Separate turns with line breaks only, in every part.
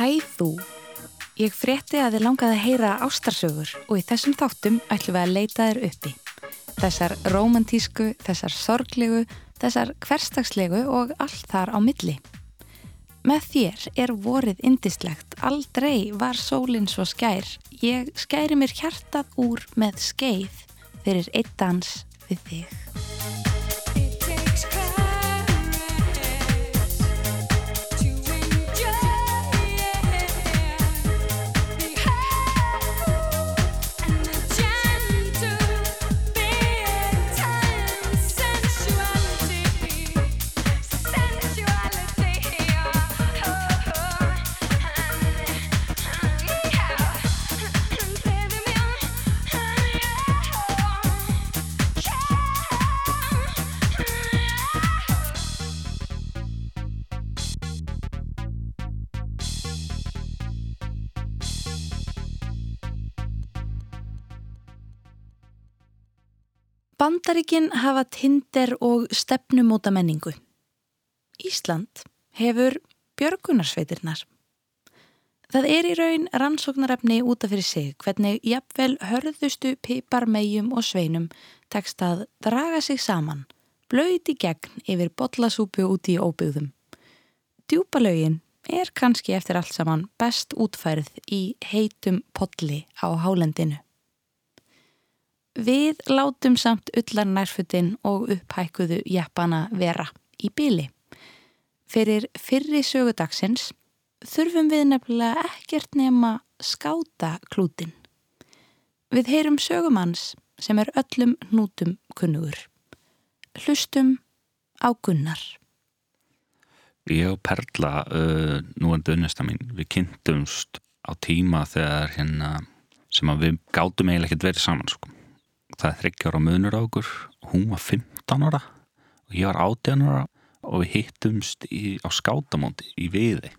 Hæ þú! Ég frétti að þið langaði að heyra ástarsögur og í þessum þáttum ætlum við að leita þér uppi. Þessar romantísku, þessar sorglegu, þessar hverstagslegu og allt þar á milli. Með þér er vorið indislegt, aldrei var sólinn svo skær. Ég skæri mér hjartað úr með skeið fyrir eitt dans við þig. Bandaríkin hafa tinder og stefnumóta menningu. Ísland hefur björgunarsveitirnar. Það er í raun rannsóknarefni útaf fyrir sig hvernig jafnvel hörðustu pipar megjum og sveinum tekst að draga sig saman, blöyti gegn yfir botlasúpu úti í óbyggðum. Djúpalögin er kannski eftir allt saman best útfærið í heitum podli á hálendinu. Við látum samt ullar nærfutin og upphækuðu jappana vera í byli. Fyrir fyrri sögudagsins þurfum við nefnilega ekkert nema skáta klútin. Við heyrum sögumanns sem er öllum hnútum kunnugur. Hlustum á gunnar.
Ég og Perla, uh, nú er dögnesta mín, við kynntumst á tíma þegar hérna sem við gátum eiginlega ekkert verið saman sko það er þryggjára munur á okkur. Hún var 15 ára og ég var 18 ára og við hittumst í, á skátamóndi í viði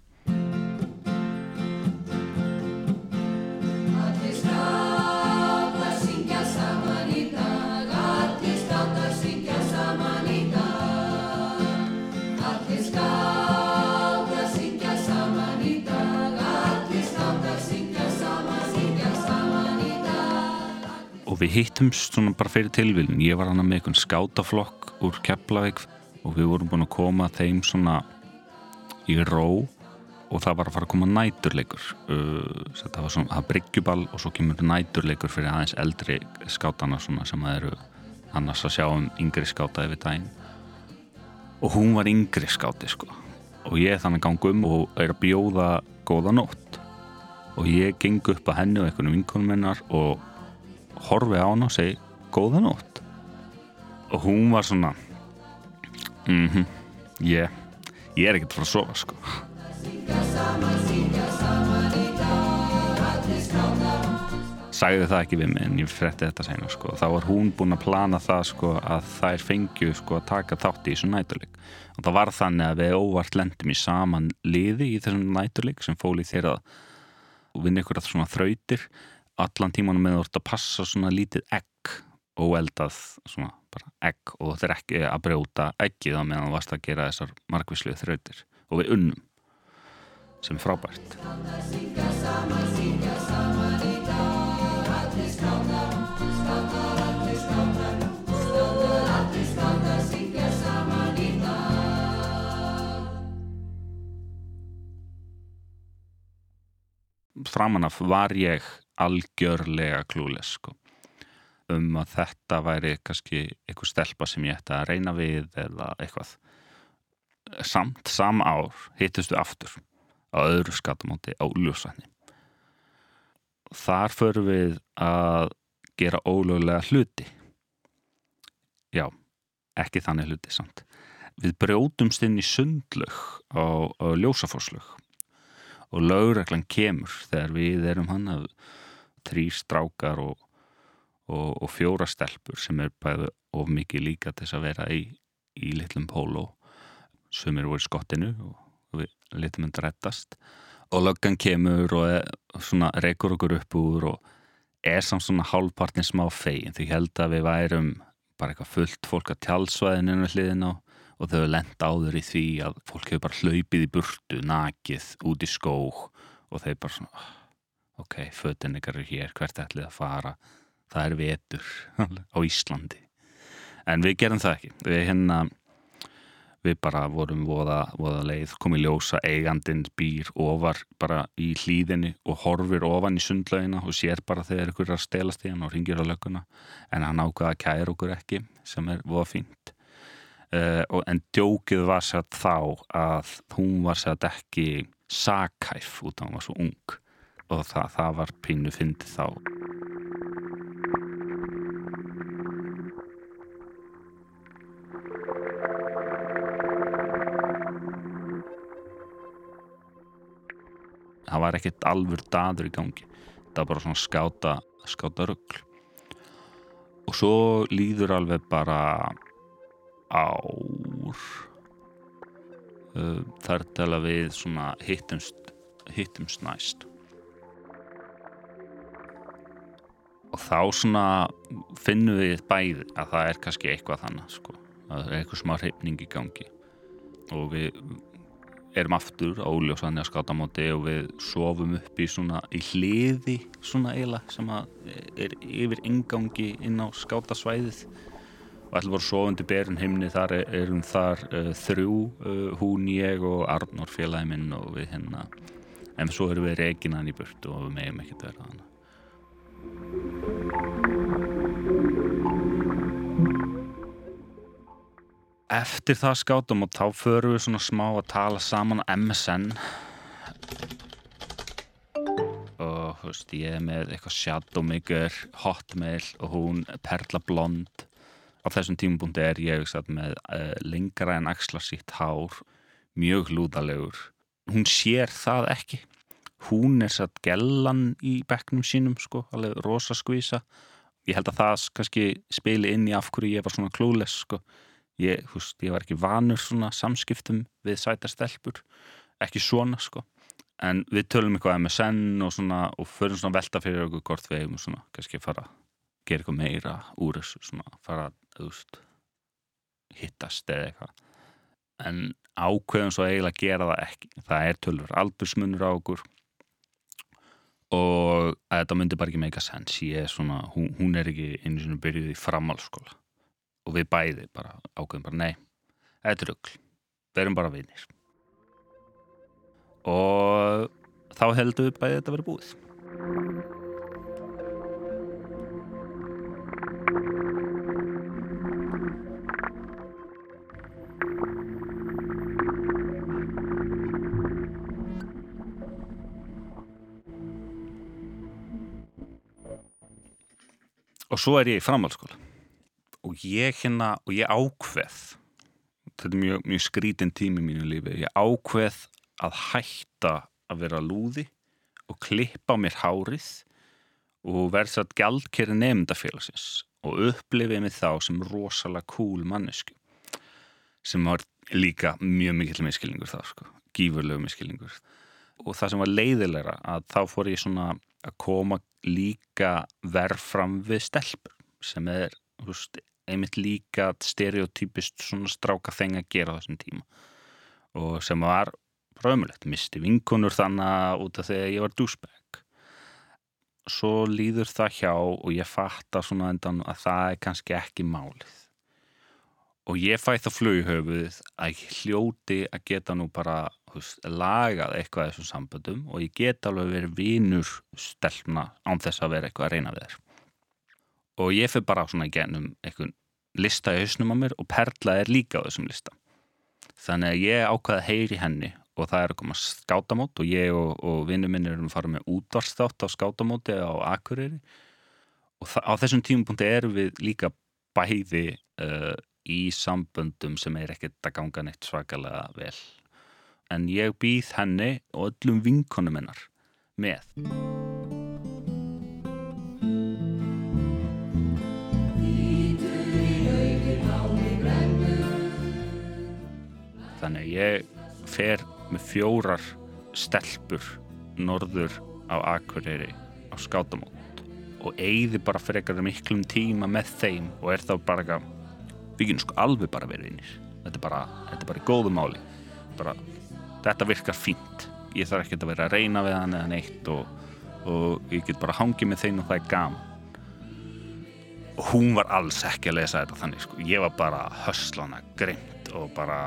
við hittumst svona bara fyrir tilvílin ég var hann með einhvern skátaflokk úr Keflavík og við vorum búin að koma þeim svona í ró og það var að fara að koma næturleikur. Uh, það var svona, það bryggjuball og svo kemur næturleikur fyrir aðeins eldri skátana svona sem að eru annars að sjá um yngri skáta yfir daginn. Og hún var yngri skáti sko. Og ég þannig gangi um og er að bjóða góða nótt. Og ég geng upp að henni og einhvern vinkunum minnar og horfi á hann og segi góða nótt. Og hún var svona mhm mm ég, ég er ekkert frá að sofa sko. Sagði það ekki við mig en ég fretti þetta sena sko. Þá var hún búin að plana það sko að þær fengju sko að taka þátt í þessu næturleik. Og það var þannig að við óvart lendum í saman liði í þessum næturleik sem fóli þeirra og vinna ykkur að svona þrautir allan tímanum með ert að passa svona lítið egg og eldað svona bara egg og þú þurft ekki að brjóta eggið á meðan þú varst að gera þessar margvíslu þrautir. Og við unnum sem er frábært. Framanaf var ég algjörlega klúles sko. um að þetta væri kannski eitthvað stelpa sem ég ætti að reyna við eða eitthvað. Samt, sam ár hittustu aftur á öðru skatamóti á Úljósvæðni þar förum við að gera ólögulega hluti. Já, ekki þannig hluti samt. Við brjótumst inn í sundlög á, á ljósafórslög og lögreglan kemur þegar við erum hann að trí strákar og, og, og fjóra stelpur sem er bæði of mikið líka til þess að vera í, í litlum póló. Sem eru voru skottinu og við litum hendur rettast og löggan kemur og er, svona reykur okkur upp úr og er samt svona hálfpartin smá fegin. Því held að við værum bara eitthvað fullt fólk að tjálsvæðinu hliðin á og þau lent áður í því að fólk hefur bara hlaupið í burtu, nakið, út í skóg og þeir bara svona ok, fötin ykkar er hér, hvert ætlið að fara? Það er vetur á Íslandi. En við gerum það ekki. Við hérna við bara vorum voða, voða leið komið ljósa eigandinn býr ofar bara í hlýðinni og horfir ofan í sundlaugina og sér bara þegar ykkur er að stelast í hann og ringir á lögguna. En hann ákvaða að kæra okkur ekki sem er voða fínt. Uh, en djókið var sér þá að hún var sér ekki sakhæf út af hann var svo ung og það, það var pínu fyndið þá. Það var ekkert alvur daður í gangi. Það var bara svona skáta skáta ruggl og svo líður alveg bara ár. Þar tala við svona hittumst hittumst næst og þá svona finnum við bæði að það er kannski eitthvað þannig sko. það er eitthvað smá hreifning í gangi. Og við erum aftur á óljósanni að skátamóti og við sofum upp í svona í hliði svona eiginlega sem er yfir ingangi inn á skátasvæðið og ætlum voru sofandi berin heimni þar erum þar uh, þrjú uh, hún, ég og Arnór félagi minn og við hérna. En svo erum við reginan í burt og við meðum ekkert verða þannig Eftir það skátum og þá förum við svona smá að tala saman á MSN og þú veist ég er með eitthvað Shadowmaker, Hotmail og hún Perla Blond. Á þessum tímubúndi er ég satt, með uh, lengra en axla sítt hár mjög lúðalegur. Hún sér það ekki. Hún er satt gellan í bekknum sínum sko, alveg rosa skvísa. Ég held að það kannski spili inn í af hverju ég var svona klúles sko ég, húst, ég var ekki vanur svona samskiptum við sætastelpur ekki svona sko. En við tölum eitthvað MSN og svona og förum svona velta fyrir okkur hvort við hefum svona kannski fara að gera eitthvað meira úr þessu svona fara að veist hittast eða eitthvað. En ákveðum svo eiginlega að gera það ekki. Það er tölur aldursmunur á okkur og þetta myndi bara ekki meika sens ég er svona, hún, hún er ekki einu svona byrjuð í framhalskóla og við bæði bara ákveðum bara nei, þetta er röggl við erum bara vinnir og þá heldum við bæði þetta að vera búið. Og svo er ég í framhaldsskóla og ég hérna, og ég ákveð þetta er mjög, mjög skrítin tími í mínu lífi, ég ákveð að hætta að vera lúði og klippa mér hárið og verð satt gjaldkerri nefndafélagsins og upplifið mig þá sem rosalega cool mannesku sem var líka mjög mikill miskilningur þá sko, gífurlegu miskilningur og það sem var leiðilegra að þá fór ég svona að koma líka verð fram við stelpur sem er veist, einmitt líka stereotypist svona stráka þeng að gera á þessum tíma. Og sem var raumulegt, misti vinkunur þannig út af því að ég var douchebag. Svo líður það hjá og ég fatta svona endan að það er kannski ekki málið. Og ég fæ það flugihöfuð að ég hljóti að geta nú bara veist, lagað eitthvað þessum samböndum og ég get alveg verið vinur stelpna án þess að vera eitthvað að reyna við þér og ég fyrir bara svona genum einhvern lista í hausnum á mér og Perla er líka á þessum lista. Þannig að ég ákvaði heyri henni og það er að koma skátamót og ég og, og vinnu minn erum að fara með útvarstátt á skátamóti á Akureyri. Og á þessum tímupunkti erum við líka bæði uh, í samböndum sem er ekkert að ganga neitt svakalega vel. En ég býð henni og öllum vinkonum hennar með þannig að ég fer með fjórar stelpur norður á Akureyri á skátamót og eigði bara frekar miklum tíma með þeim og er þá bara eitthvað við kynum sko alveg bara verið innir þetta er bara, þetta er bara í góðu máli. Bara, þetta virkar fínt. Ég þarf ekki að vera að reyna við hann eða neitt og, og ég get bara hangið með þeim og það er gaman. Og hún var alls ekki að lesa þetta þannig sko. ég var bara höslana grimt og bara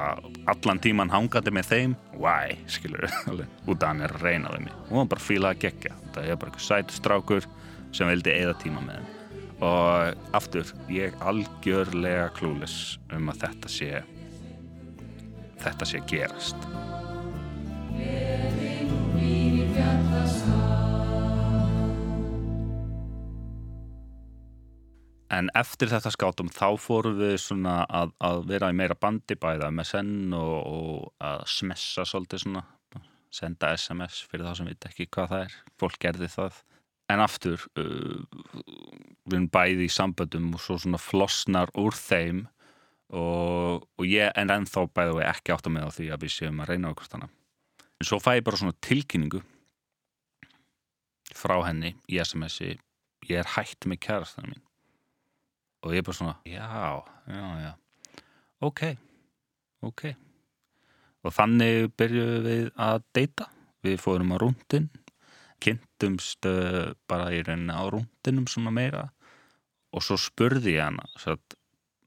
allan tíman hangandi með þeim. Why, skilur út af hann er að reyna við mig. Hún var bara fílað að gegja. Það er bara eitthvað sætustrákur sem vildi eða tíma með henn og aftur, ég algjörlega klúlis um að þetta sé þetta sé gerast En eftir þetta skátum þá fórum við svona að, að vera í meira bandi bæða með senn og, og að smessa svolítið svona, senda SMS fyrir það sem veit ekki hvað það er. Fólk gerði það. En aftur, uh, við erum bæði í samböndum og svo svona flosnar úr þeim og, og ég en ennþá bæði við ekki átt að með á því að við séum að reyna okkur þannig. En svo fæ ég bara svona tilkynningu frá henni í SMS-i, ég er hægt með kærastan mín og ég bara svona, já, já, já. Ok, ok. Og þannig byrjuðum við að deyta. Við fórum á rúndin kynntumst uh, bara í rauninni á rúndinum svona meira. Og svo spurði ég hana satt,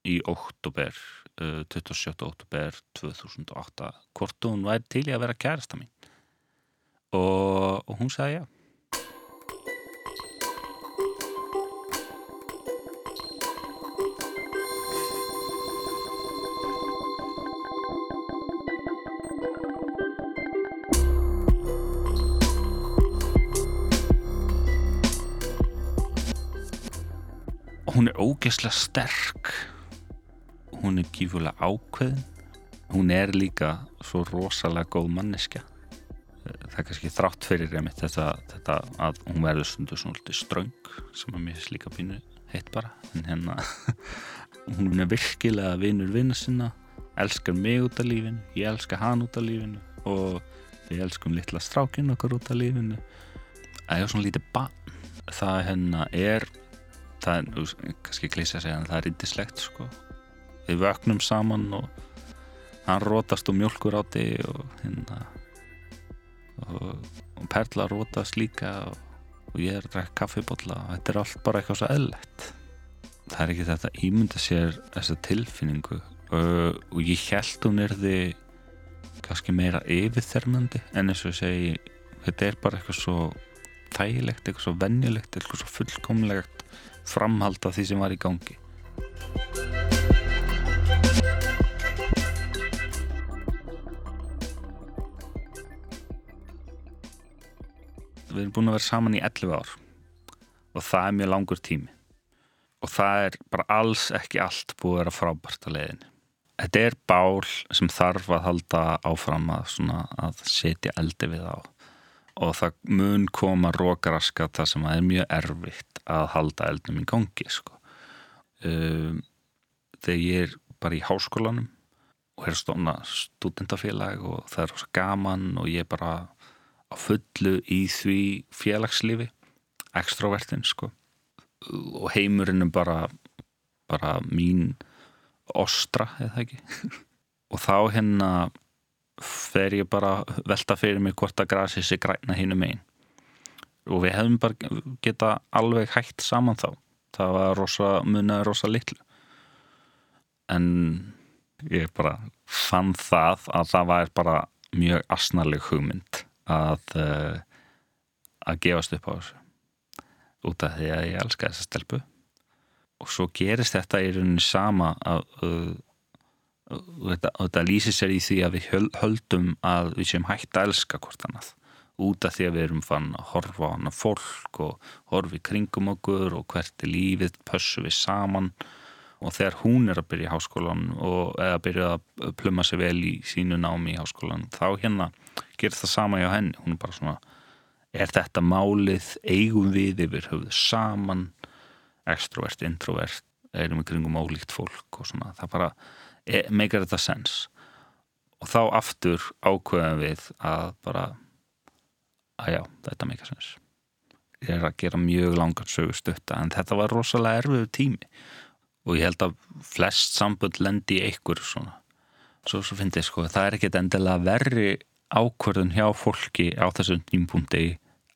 í oktober uh, 27. oktober 2008 hvort hún væri til í að vera kærasta mín. Og, og hún sagði já hún er ógeðslega sterk. Hún er gífulega ákveðin. Hún er líka svo rosalega góð manneska það er kannski þrátt fyrir reymitt þetta, þetta að hún verður stundu svona ströng sem að mér líka pínu heitt bara. En hérna hún er virkilega vinur vinna sinna. Elskar mig út af lífinu. Ég elskar hann út af lífinu. Og við elskum litla strákinn okkar út af lífinu. Það er svona lítið bann það hérna er það er kannski klísja segja en það er indislegt sko. Við vöknum saman og hann rótast og mjölkur áti og hérna og, og Perla rótast líka og, og ég er að drekka kaffibotla og þetta er allt bara eitthvað svo eðlegt það er ekki þetta ímynda sér þessa tilfinningu. Og, og ég held hún er því kannski meira yfirþermandi en eins og ég segi þetta er bara eitthvað svo þægilegt, eitthvað svo vennilegt eitthvað svo fullkomlegt framhald af því sem var í gangi. Við erum búin að vera saman í 11 ár og það er mjög langur tími. Og það er bara alls ekki allt búið að vera frábært að leiðinni. Þetta er bál sem þarf að halda áfram að, að setja eldi við á og það mun koma rókaraskat það sem er mjög erfitt að halda eldnum í gangi sko. um, þegar ég er bara í háskólanum og er stofna stúdendafélag og það er rosa gaman og ég er bara á fullu í því félagslífi extrovertin sko og heimurinn er bara bara mín ostra eða ekki og þá hérna fer ég bara velta fyrir mig hvort að grasi sig græna hínu megin. Og við hefum bara geta alveg hægt saman þá. Það var rosa, munaði rosa litlu. En ég bara fann það að það var bara mjög asnarleg hugmynd að uh, að gefast upp á þessu. Út af því að ég elska þessa stelpu. Og svo gerist þetta í rauninni sama að uh, og þetta, þetta lýsir sér í því að við höldum að við séum hægt að elska hvort annað. Út af því að við erum fann að horfa á hana fólk og horfi kringum okkur og hvert er lífið, pössu við saman. Og þegar hún er að byrja í háskólan og eða byrja að pluma sér vel í sínu námi í háskólan þá hérna gerir það sama hjá henni. Hún er bara svona, er þetta málið? Eigum við yfir höfuð saman? Extrovert, introvert erum við kringum ólíkt fólk og svona, það bara meikar þetta sens og þá aftur ákveðum við að bara að já, þetta meikar sens ég er að gera mjög langar sögustutta en þetta var rosalega erfiðu tími. Og ég held að flest sambund lendi í einhver svona. Svo, svo finnst ég sko, það er ekkit endilega verri ákvörðun hjá fólki á þessum tímpunkti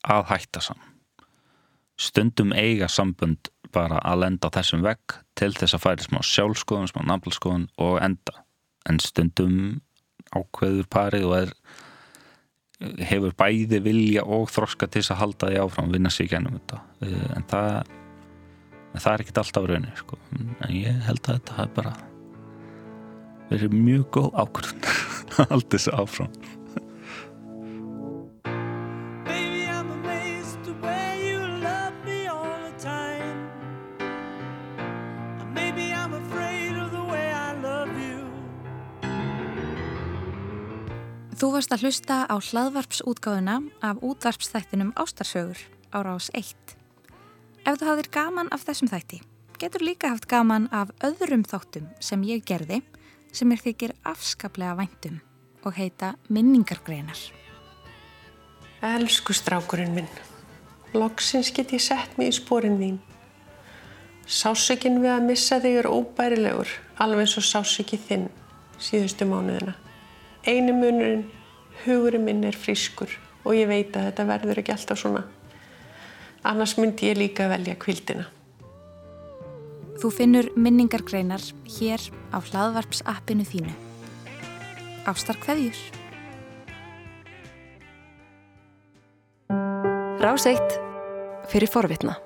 að hætta saman. Stundum eiga sambund bara að lenda á þessum vegg til þess að færi smá sjálfskoðun, smá nafnlskoðun og enda. En stundum ákveður parið og er, hefur bæði vilja og þroska til þess að halda því áfram, vinna sig gennum þetta. Eh, en það, en það er ekkit alltaf raunir, sko. En ég held að þetta hafi bara verið mjög góð ákvörðun að halda þessu áfram.
Þú varst að hlusta á hlaðvarpsútgáðuna af útvarpsþættinum Ástarsögur á rás 1. Ef þú hafðir gaman af þessum þætti, getur líka haft gaman af öðrum þáttum sem ég gerði sem mér þykir afskaplega væntum og heita minningargreinar.
Elsku strákurinn minn, loksins get ég sett mig í sporin þín. Sásökin við að missa þig er óbærilegur, alveg eins og sásöki þinn síðustu mánuðina. Einu munurinn, hugurinn minn er frískur og ég veit að þetta verður ekki alltaf svona. Annars myndi ég líka velja kvildina.
Þú finnur minningargreinar hér á hlaðvarpsappinu þínu. Ástar hverjur?
Rás eitt fyrir forvitna.